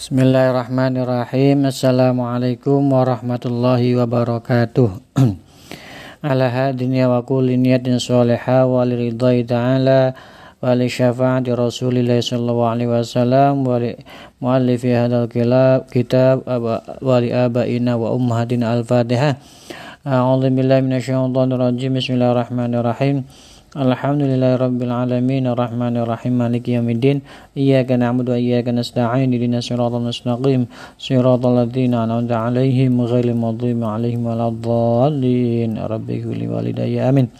Bismillahirrahmanirrahim. Assalamualaikum warahmatullahi wabarakatuh. Ala hadin wa kulli niyatin salihah wa li ridhai ta'ala wa li syafaati Rasulillah sallallahu alaihi wasallam wa li muallifi hadzal kitab wa li abaina wa ummahatina al-Fatihah. A'udzu billahi minasyaitonir rajim. Bismillahirrahmanirrahim. Alhamdulillahi Rabbil Alamin Ar-Rahmanir Rahim Maliki Yawmiddin. Iyaka na'budu wa iyaka nasta'in Idina siratal mustaqim. Siratal ladzina an'amta 'alaihim ghairil maghdubi 'alaihim waladdallin. Rabbi kulli walidayya amin.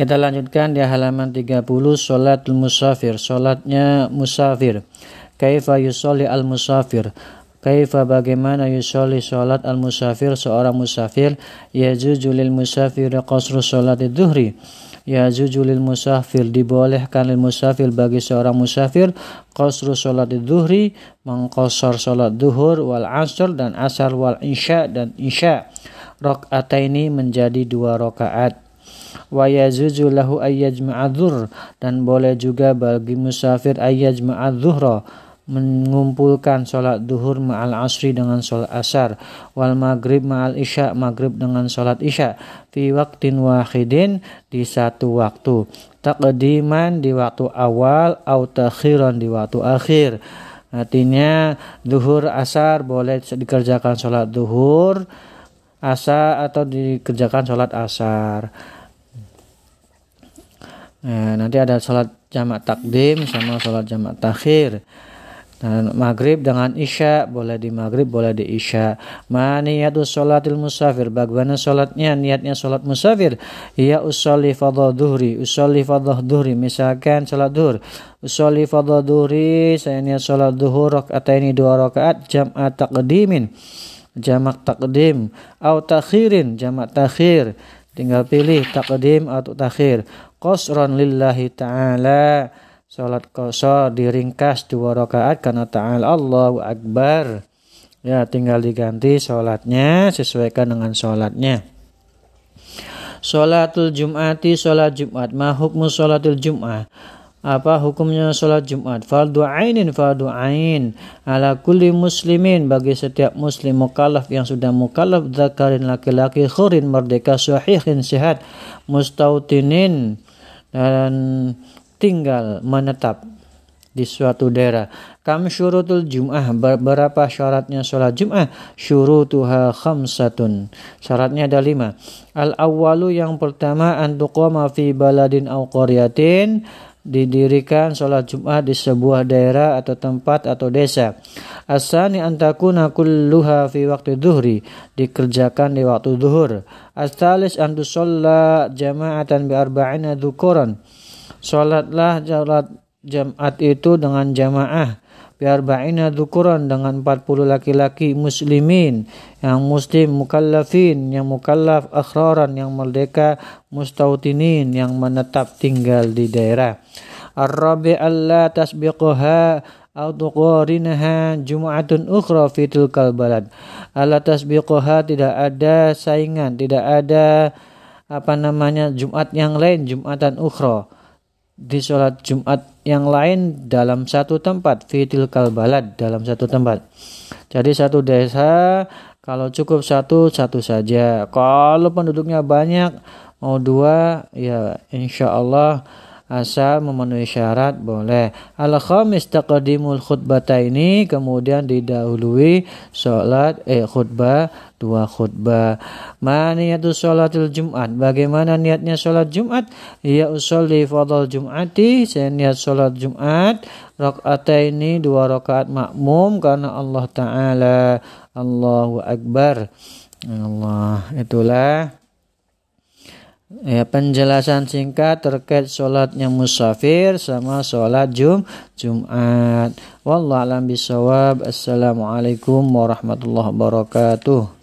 Kita lanjutkan di halaman 30 Salatul Musafir Salatnya Musafir. Kaifa yusolli al-musafir Kaifa bagaimana yusolli sholat al-musafir seorang musafir? Yajuju lil musafir qasru sholat duhri yajuju lil musafir dibolehkan lil musafir bagi seorang musafir qasru sholat duhri mengkosor sholat duhur wal asr dan asar wal isya dan isya. Ini menjadi dua rakaat. Wa yazuju lahu ayyajma'adhur dan boleh juga bagi musafir ayyajma'adzuhra mengumpulkan sholat duhur ma'al asri dengan sholat asar wal maghrib ma'al isya maghrib dengan sholat isya fi waktin wahidin di satu waktu takdiman di waktu awal atau takhiran di waktu akhir artinya duhur asar boleh dikerjakan sholat duhur asar atau dikerjakan sholat asar Nah, nanti ada sholat jamak takdim sama sholat jamak takhir. Dan maghrib dengan isya boleh di maghrib boleh di isya. Maniyatu sholatil musafir. Bagaimana sholatnya? Niatnya sholat musafir. Ya usolli fadha duhri. Usolli fadha duhri. Misalkan sholat duhur. Usolli fadha duhri. Saya niat sholat duhur. Rakaat ini dua rakaat. Jam'at taqdimin. Jamak takdim. Au takhirin. Jamak takhir. Tinggal pilih takdim atau takhir. Qasran lillahi ta'ala Salat kosor diringkas dua rakaat karena ta'ala Allahu Akbar. Ya, tinggal diganti sholatnya sesuaikan dengan sholatnya. Sholatul Jum'ati, sholat Jumat. Ma hukmu sholatul Jum'ah? Apa hukumnya sholat Jumat? Fardu ainin, fardu ain. Ala kulli muslimin, bagi setiap muslim mukallaf yang sudah mukallaf, zakarin laki-laki, khurin, merdeka, sahihin, sehat, mustautinin, dan tinggal menetap di suatu daerah. Kam syurutul jum'ah berapa syaratnya sholat jum'ah? Syurutuha khamsatun. Syaratnya ada lima. Al awalu yang pertama antuqama fi baladin au qaryatin didirikan sholat Jumat di sebuah daerah atau tempat atau desa. Asani antakuna kulluha fi waktu duhri dikerjakan di waktu duhur. Astalis antusolla jama'atan bi arba'ina dhukuran Sholatlah sholat Jumat itu dengan jamaah. Biar ba'ina dukuran dengan 40 laki-laki muslimin yang muslim mukallafin yang mukallaf akhraran yang merdeka mustautinin yang menetap tinggal di daerah. Ar-rabi alla tasbiquha au tuqarinaha jum'atun ukhra fi tilkal balad. Tasbiquha tidak ada saingan tidak ada apa namanya Jumat yang lain Jumatan ukhra di sholat Jumat yang lain dalam satu tempat fitil kalbalad dalam satu tempat. Jadi satu desa kalau cukup satu satu saja. Kalau penduduknya banyak mau dua ya insya Allah asal memenuhi syarat boleh. Al khamis taqdimul khutbata ini kemudian didahului salat eh khutbah dua khutbah. Maniyatu salatul Jumat. Bagaimana niatnya salat Jumat? Ya usolli fadal Jumati, saya niat salat Jumat rakaat ini dua rakaat makmum karena Allah taala Allahu akbar. Allah itulah ya penjelasan singkat terkait sholatnya musafir sama sholat jum Jumat. Wallahu alam bisawab. Assalamualaikum warahmatullahi wabarakatuh.